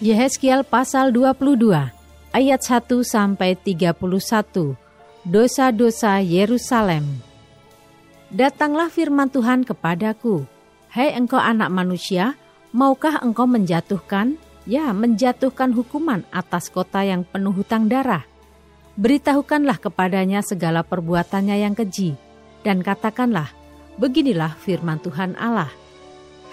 Yehezkiel pasal 22 ayat 1 sampai 31 Dosa-dosa Yerusalem. Datanglah firman Tuhan kepadaku Hai engkau anak manusia maukah engkau menjatuhkan? Ya menjatuhkan hukuman atas kota yang penuh hutang darah. Beritahukanlah kepadanya segala perbuatannya yang keji dan katakanlah beginilah firman Tuhan Allah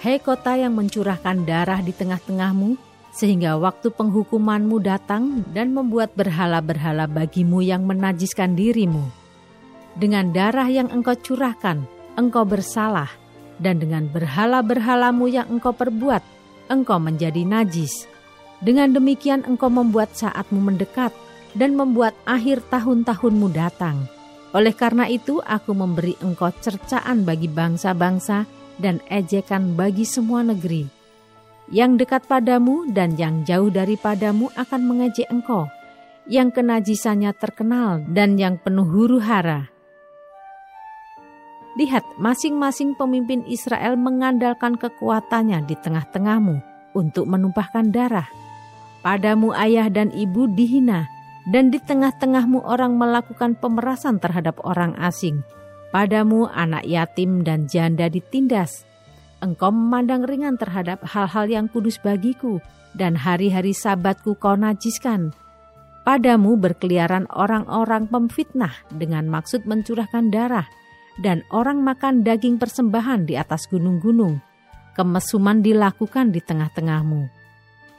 Hai kota yang mencurahkan darah di tengah-tengahmu sehingga waktu penghukumanmu datang dan membuat berhala-berhala bagimu yang menajiskan dirimu. Dengan darah yang engkau curahkan, engkau bersalah, dan dengan berhala-berhalamu yang engkau perbuat, engkau menjadi najis. Dengan demikian engkau membuat saatmu mendekat dan membuat akhir tahun-tahunmu datang. Oleh karena itu aku memberi engkau cercaan bagi bangsa-bangsa dan ejekan bagi semua negeri yang dekat padamu dan yang jauh daripadamu akan mengejek engkau, yang kenajisannya terkenal dan yang penuh huru hara. Lihat, masing-masing pemimpin Israel mengandalkan kekuatannya di tengah-tengahmu untuk menumpahkan darah. Padamu ayah dan ibu dihina, dan di tengah-tengahmu orang melakukan pemerasan terhadap orang asing. Padamu anak yatim dan janda ditindas, engkau memandang ringan terhadap hal-hal yang kudus bagiku, dan hari-hari sabatku kau najiskan. Padamu berkeliaran orang-orang pemfitnah dengan maksud mencurahkan darah, dan orang makan daging persembahan di atas gunung-gunung. Kemesuman dilakukan di tengah-tengahmu.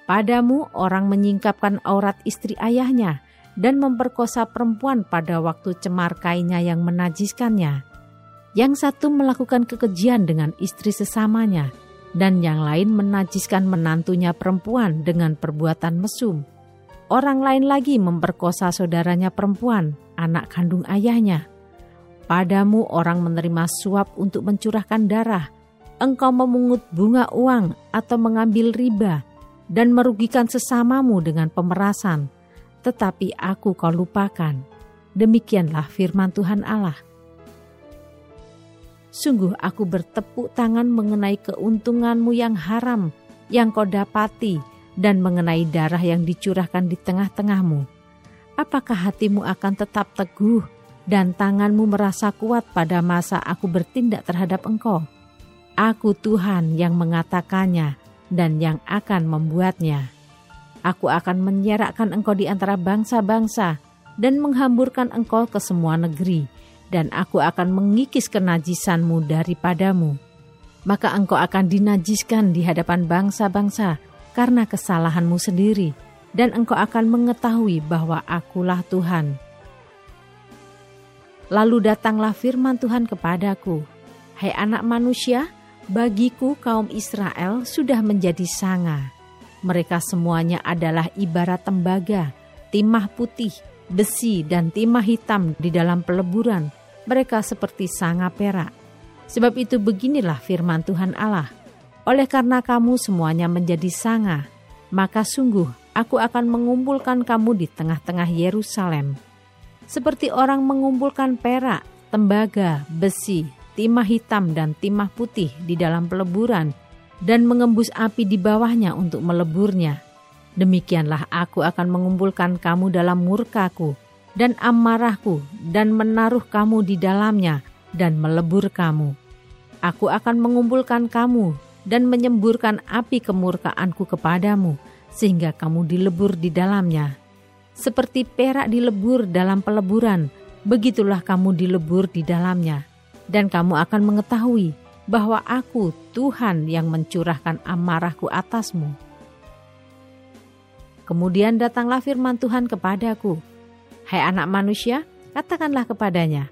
Padamu orang menyingkapkan aurat istri ayahnya, dan memperkosa perempuan pada waktu cemar kainnya yang menajiskannya yang satu melakukan kekejian dengan istri sesamanya, dan yang lain menajiskan menantunya perempuan dengan perbuatan mesum. Orang lain lagi memperkosa saudaranya perempuan, anak kandung ayahnya. Padamu orang menerima suap untuk mencurahkan darah. Engkau memungut bunga uang atau mengambil riba dan merugikan sesamamu dengan pemerasan. Tetapi aku kau lupakan. Demikianlah firman Tuhan Allah Sungguh aku bertepuk tangan mengenai keuntunganmu yang haram yang kau dapati dan mengenai darah yang dicurahkan di tengah-tengahmu. Apakah hatimu akan tetap teguh dan tanganmu merasa kuat pada masa aku bertindak terhadap engkau? Aku Tuhan yang mengatakannya dan yang akan membuatnya. Aku akan menyerakkan engkau di antara bangsa-bangsa dan menghamburkan engkau ke semua negeri dan aku akan mengikis kenajisanmu daripadamu. Maka engkau akan dinajiskan di hadapan bangsa-bangsa karena kesalahanmu sendiri, dan engkau akan mengetahui bahwa akulah Tuhan. Lalu datanglah firman Tuhan kepadaku, Hai anak manusia, bagiku kaum Israel sudah menjadi sanga. Mereka semuanya adalah ibarat tembaga, timah putih, besi, dan timah hitam di dalam peleburan, mereka seperti sanga perak. Sebab itu beginilah firman Tuhan Allah. Oleh karena kamu semuanya menjadi sanga, maka sungguh aku akan mengumpulkan kamu di tengah-tengah Yerusalem. Seperti orang mengumpulkan perak, tembaga, besi, timah hitam dan timah putih di dalam peleburan dan mengembus api di bawahnya untuk meleburnya. Demikianlah aku akan mengumpulkan kamu dalam murkaku dan amarahku dan menaruh kamu di dalamnya dan melebur kamu. Aku akan mengumpulkan kamu dan menyemburkan api kemurkaanku kepadamu sehingga kamu dilebur di dalamnya. Seperti perak dilebur dalam peleburan, begitulah kamu dilebur di dalamnya. Dan kamu akan mengetahui bahwa aku Tuhan yang mencurahkan amarahku atasmu. Kemudian datanglah firman Tuhan kepadaku, Hai anak manusia, katakanlah kepadanya,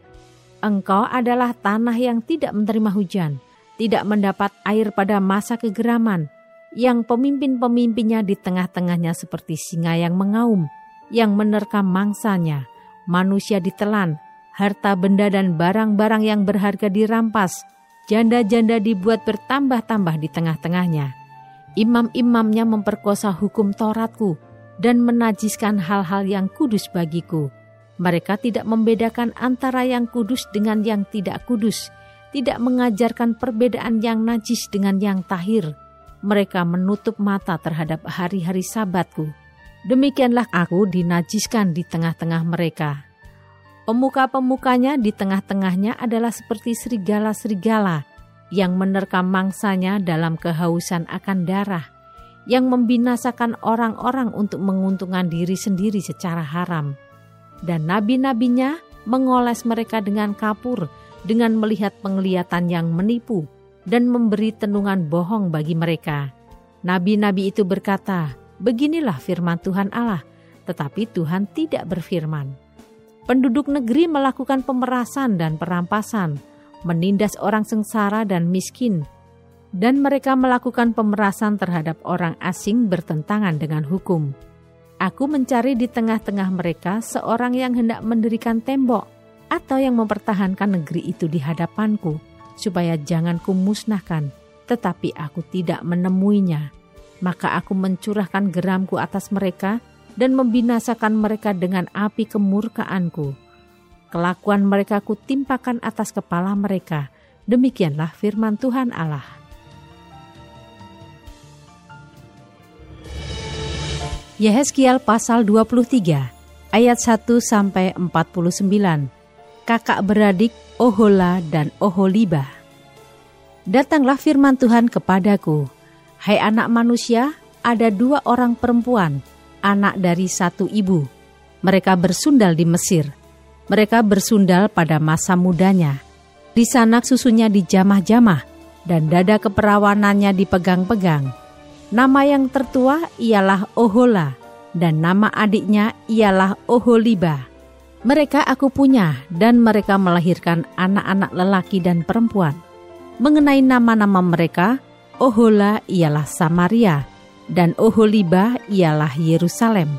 Engkau adalah tanah yang tidak menerima hujan, tidak mendapat air pada masa kegeraman, yang pemimpin-pemimpinnya di tengah-tengahnya seperti singa yang mengaum, yang menerkam mangsanya, manusia ditelan, harta benda dan barang-barang yang berharga dirampas, janda-janda dibuat bertambah-tambah di tengah-tengahnya. Imam-imamnya memperkosa hukum Tauratku dan menajiskan hal-hal yang kudus bagiku. Mereka tidak membedakan antara yang kudus dengan yang tidak kudus, tidak mengajarkan perbedaan yang najis dengan yang tahir. Mereka menutup mata terhadap hari-hari sabatku. Demikianlah aku dinajiskan di tengah-tengah mereka. Pemuka-pemukanya di tengah-tengahnya adalah seperti serigala-serigala yang menerkam mangsanya dalam kehausan akan darah, yang membinasakan orang-orang untuk menguntungkan diri sendiri secara haram. Dan nabi-nabinya mengoles mereka dengan kapur, dengan melihat penglihatan yang menipu, dan memberi tenungan bohong bagi mereka. Nabi-nabi itu berkata, Beginilah firman Tuhan Allah, tetapi Tuhan tidak berfirman penduduk negeri melakukan pemerasan dan perampasan, menindas orang sengsara dan miskin, dan mereka melakukan pemerasan terhadap orang asing bertentangan dengan hukum. Aku mencari di tengah-tengah mereka seorang yang hendak mendirikan tembok atau yang mempertahankan negeri itu di hadapanku, supaya jangan kumusnahkan, tetapi aku tidak menemuinya. Maka aku mencurahkan geramku atas mereka, dan membinasakan mereka dengan api kemurkaanku. Kelakuan mereka kutimpakan atas kepala mereka. Demikianlah firman Tuhan Allah. Yehezkiel pasal 23 ayat 1 sampai 49. Kakak beradik Ohola dan Oholiba. Datanglah firman Tuhan kepadaku, Hai anak manusia, ada dua orang perempuan anak dari satu ibu. Mereka bersundal di Mesir. Mereka bersundal pada masa mudanya. Di sana susunya dijamah-jamah dan dada keperawanannya dipegang-pegang. Nama yang tertua ialah Ohola dan nama adiknya ialah Oholiba. Mereka aku punya dan mereka melahirkan anak-anak lelaki dan perempuan. Mengenai nama-nama mereka, Ohola ialah Samaria, dan Oholiba ialah Yerusalem.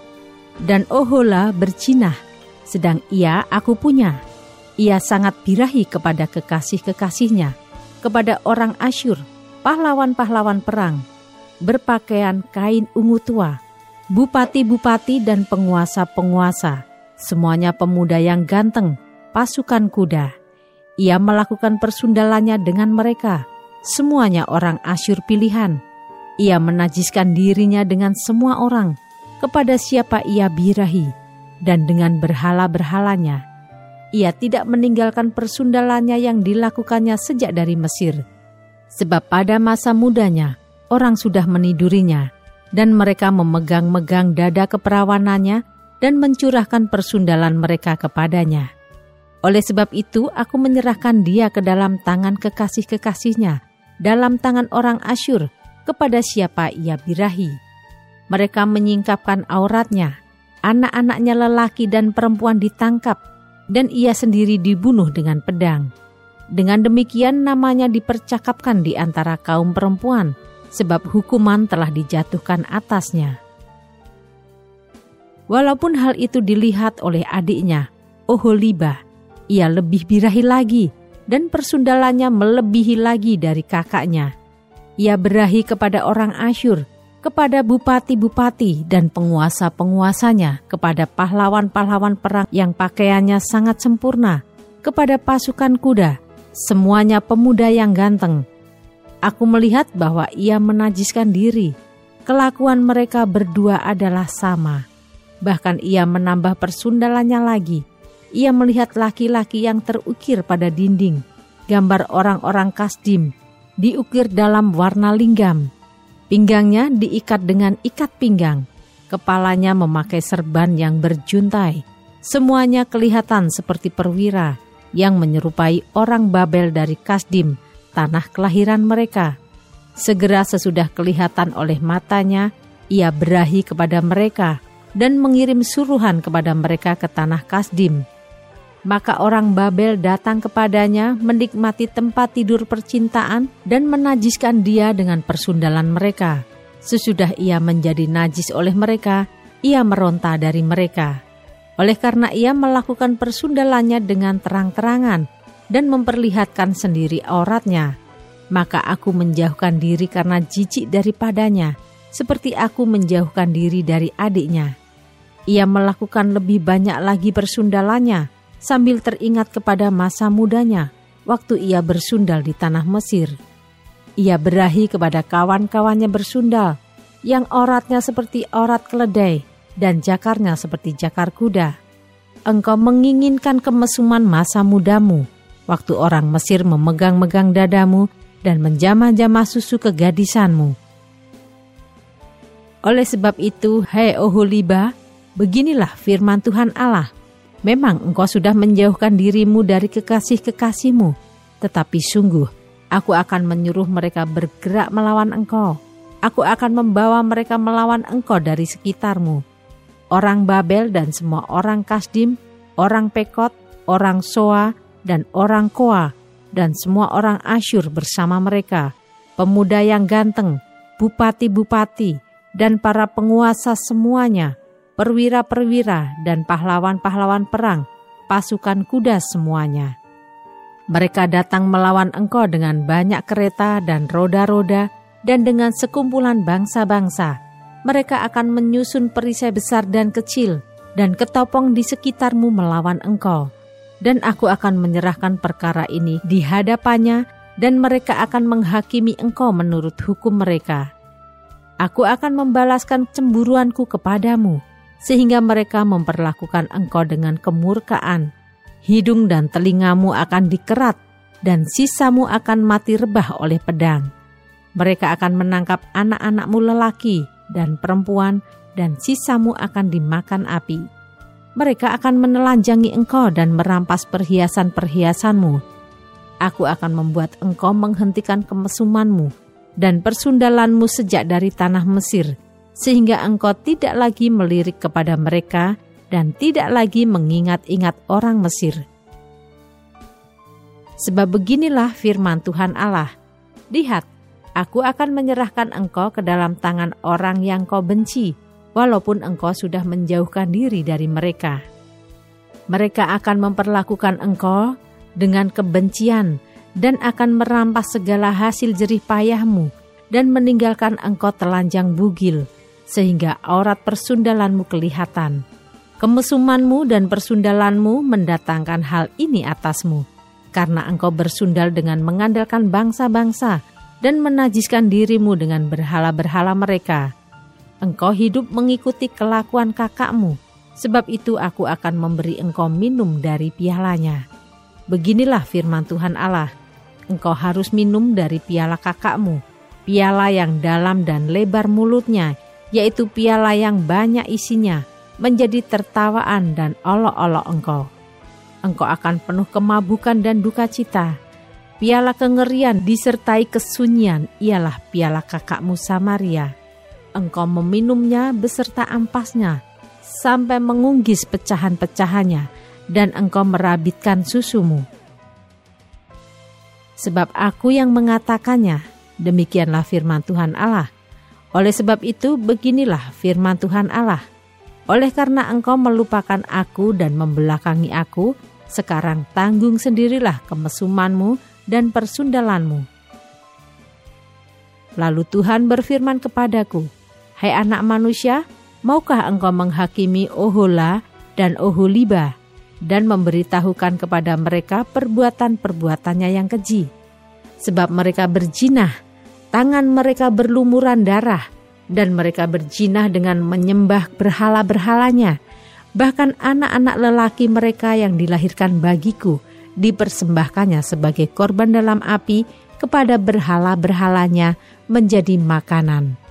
Dan Ohola bercinah, sedang ia aku punya. Ia sangat birahi kepada kekasih-kekasihnya, kepada orang Asyur, pahlawan-pahlawan perang, berpakaian kain ungu tua, bupati-bupati dan penguasa-penguasa, semuanya pemuda yang ganteng, pasukan kuda. Ia melakukan persundalannya dengan mereka, semuanya orang Asyur pilihan, ia menajiskan dirinya dengan semua orang, kepada siapa ia birahi, dan dengan berhala-berhalanya. Ia tidak meninggalkan persundalannya yang dilakukannya sejak dari Mesir. Sebab pada masa mudanya, orang sudah menidurinya, dan mereka memegang-megang dada keperawanannya dan mencurahkan persundalan mereka kepadanya. Oleh sebab itu, aku menyerahkan dia ke dalam tangan kekasih-kekasihnya, dalam tangan orang Asyur, kepada siapa ia birahi. Mereka menyingkapkan auratnya, anak-anaknya lelaki dan perempuan ditangkap, dan ia sendiri dibunuh dengan pedang. Dengan demikian namanya dipercakapkan di antara kaum perempuan, sebab hukuman telah dijatuhkan atasnya. Walaupun hal itu dilihat oleh adiknya, Oholiba, ia lebih birahi lagi, dan persundalannya melebihi lagi dari kakaknya ia berahi kepada orang Asyur, kepada bupati-bupati dan penguasa-penguasanya, kepada pahlawan-pahlawan perang yang pakaiannya sangat sempurna, kepada pasukan kuda, semuanya pemuda yang ganteng. Aku melihat bahwa ia menajiskan diri. Kelakuan mereka berdua adalah sama. Bahkan ia menambah persundalannya lagi. Ia melihat laki-laki yang terukir pada dinding, gambar orang-orang Kasdim diukir dalam warna linggam. Pinggangnya diikat dengan ikat pinggang. Kepalanya memakai serban yang berjuntai. Semuanya kelihatan seperti perwira yang menyerupai orang Babel dari Kasdim, tanah kelahiran mereka. Segera sesudah kelihatan oleh matanya, ia berahi kepada mereka dan mengirim suruhan kepada mereka ke tanah Kasdim maka orang Babel datang kepadanya menikmati tempat tidur percintaan dan menajiskan dia dengan persundalan mereka. Sesudah ia menjadi najis oleh mereka, ia meronta dari mereka. Oleh karena ia melakukan persundalannya dengan terang-terangan dan memperlihatkan sendiri auratnya, maka aku menjauhkan diri karena jijik daripadanya, seperti aku menjauhkan diri dari adiknya. Ia melakukan lebih banyak lagi persundalannya, sambil teringat kepada masa mudanya, waktu ia bersundal di tanah Mesir. Ia berahi kepada kawan-kawannya bersundal, yang oratnya seperti orat keledai dan jakarnya seperti jakar kuda. Engkau menginginkan kemesuman masa mudamu, waktu orang Mesir memegang-megang dadamu dan menjamah-jamah susu kegadisanmu. Oleh sebab itu, hai Oholiba, beginilah firman Tuhan Allah. Memang engkau sudah menjauhkan dirimu dari kekasih-kekasihmu, tetapi sungguh Aku akan menyuruh mereka bergerak melawan engkau. Aku akan membawa mereka melawan engkau dari sekitarmu. Orang Babel dan semua orang Kasdim, orang Pekot, orang Soa, dan orang Koa, dan semua orang Asyur bersama mereka, pemuda yang ganteng, bupati-bupati, dan para penguasa semuanya, perwira-perwira dan pahlawan-pahlawan perang, pasukan kuda semuanya mereka datang melawan engkau dengan banyak kereta dan roda-roda dan dengan sekumpulan bangsa-bangsa. Mereka akan menyusun perisai besar dan kecil dan ketopong di sekitarmu melawan engkau. Dan aku akan menyerahkan perkara ini di hadapannya dan mereka akan menghakimi engkau menurut hukum mereka. Aku akan membalaskan cemburuanku kepadamu, sehingga mereka memperlakukan engkau dengan kemurkaan hidung dan telingamu akan dikerat, dan sisamu akan mati rebah oleh pedang. Mereka akan menangkap anak-anakmu lelaki dan perempuan, dan sisamu akan dimakan api. Mereka akan menelanjangi engkau dan merampas perhiasan-perhiasanmu. Aku akan membuat engkau menghentikan kemesumanmu dan persundalanmu sejak dari tanah Mesir, sehingga engkau tidak lagi melirik kepada mereka dan tidak lagi mengingat-ingat orang Mesir. Sebab beginilah firman Tuhan Allah, Lihat, aku akan menyerahkan engkau ke dalam tangan orang yang kau benci, walaupun engkau sudah menjauhkan diri dari mereka. Mereka akan memperlakukan engkau dengan kebencian dan akan merampas segala hasil jerih payahmu dan meninggalkan engkau telanjang bugil, sehingga aurat persundalanmu kelihatan.' Kemesumanmu dan persundalanmu mendatangkan hal ini atasmu, karena engkau bersundal dengan mengandalkan bangsa-bangsa dan menajiskan dirimu dengan berhala-berhala mereka. Engkau hidup mengikuti kelakuan kakakmu, sebab itu aku akan memberi engkau minum dari pialanya. Beginilah firman Tuhan Allah, engkau harus minum dari piala kakakmu, piala yang dalam dan lebar mulutnya, yaitu piala yang banyak isinya, menjadi tertawaan dan olok-olok engkau. Engkau akan penuh kemabukan dan duka cita. Piala kengerian disertai kesunyian ialah piala kakakmu Samaria. Engkau meminumnya beserta ampasnya sampai mengunggis pecahan-pecahannya dan engkau merabitkan susumu. Sebab aku yang mengatakannya, demikianlah firman Tuhan Allah. Oleh sebab itu beginilah firman Tuhan Allah – oleh karena engkau melupakan aku dan membelakangi aku, sekarang tanggung sendirilah kemesumanmu dan persundalanmu. Lalu Tuhan berfirman kepadaku, Hai anak manusia, maukah engkau menghakimi Ohola dan Oholiba dan memberitahukan kepada mereka perbuatan-perbuatannya yang keji? Sebab mereka berjinah, tangan mereka berlumuran darah, dan mereka berjinah dengan menyembah berhala-berhalanya. Bahkan anak-anak lelaki mereka yang dilahirkan bagiku dipersembahkannya sebagai korban dalam api kepada berhala-berhalanya menjadi makanan.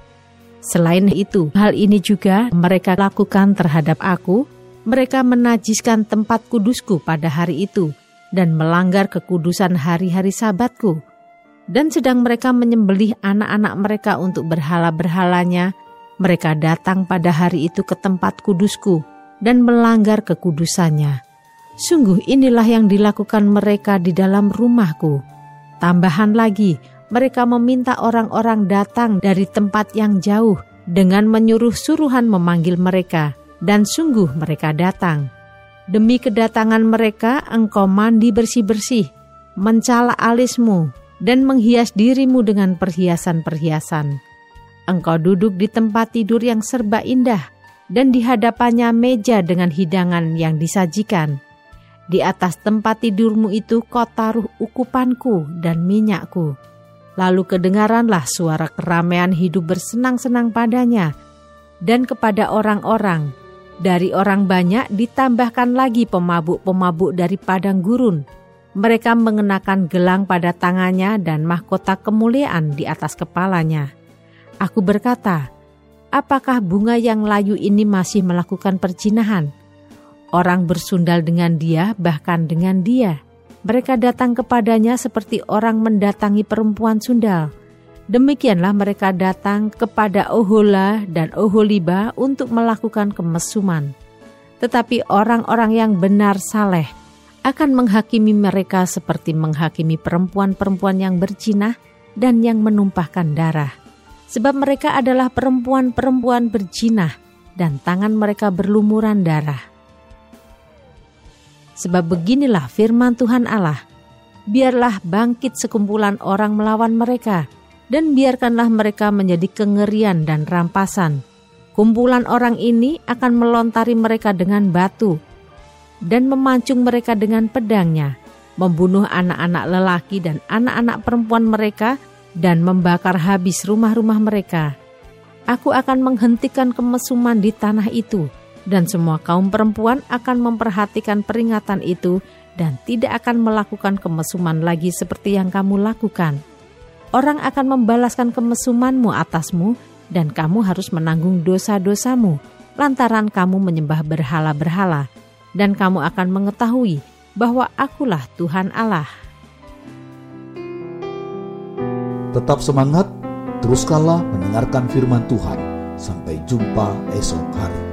Selain itu, hal ini juga mereka lakukan terhadap aku. Mereka menajiskan tempat kudusku pada hari itu dan melanggar kekudusan hari-hari sabatku dan sedang mereka menyembelih anak-anak mereka untuk berhala-berhalanya, mereka datang pada hari itu ke tempat kudusku dan melanggar kekudusannya. Sungguh inilah yang dilakukan mereka di dalam rumahku. Tambahan lagi, mereka meminta orang-orang datang dari tempat yang jauh dengan menyuruh suruhan memanggil mereka, dan sungguh mereka datang. Demi kedatangan mereka, engkau mandi bersih-bersih, mencala alismu, dan menghias dirimu dengan perhiasan-perhiasan. Engkau duduk di tempat tidur yang serba indah, dan di hadapannya meja dengan hidangan yang disajikan. Di atas tempat tidurmu itu kau taruh ukupanku dan minyakku. Lalu kedengaranlah suara keramaian hidup bersenang-senang padanya, dan kepada orang-orang dari orang banyak ditambahkan lagi pemabuk-pemabuk dari padang gurun. Mereka mengenakan gelang pada tangannya dan mahkota kemuliaan di atas kepalanya. Aku berkata, apakah bunga yang layu ini masih melakukan perjinahan? Orang bersundal dengan dia, bahkan dengan dia. Mereka datang kepadanya seperti orang mendatangi perempuan sundal Demikianlah mereka datang kepada Ohola dan Oholiba untuk melakukan kemesuman. Tetapi orang-orang yang benar saleh akan menghakimi mereka seperti menghakimi perempuan-perempuan yang bercinah dan yang menumpahkan darah. Sebab mereka adalah perempuan-perempuan berjinah dan tangan mereka berlumuran darah. Sebab beginilah firman Tuhan Allah, biarlah bangkit sekumpulan orang melawan mereka, dan biarkanlah mereka menjadi kengerian dan rampasan. Kumpulan orang ini akan melontari mereka dengan batu dan memancung mereka dengan pedangnya, membunuh anak-anak lelaki dan anak-anak perempuan mereka, dan membakar habis rumah-rumah mereka. Aku akan menghentikan kemesuman di tanah itu, dan semua kaum perempuan akan memperhatikan peringatan itu dan tidak akan melakukan kemesuman lagi seperti yang kamu lakukan orang akan membalaskan kemesumanmu atasmu, dan kamu harus menanggung dosa-dosamu, lantaran kamu menyembah berhala-berhala, dan kamu akan mengetahui bahwa akulah Tuhan Allah. Tetap semangat, teruskanlah mendengarkan firman Tuhan. Sampai jumpa esok hari.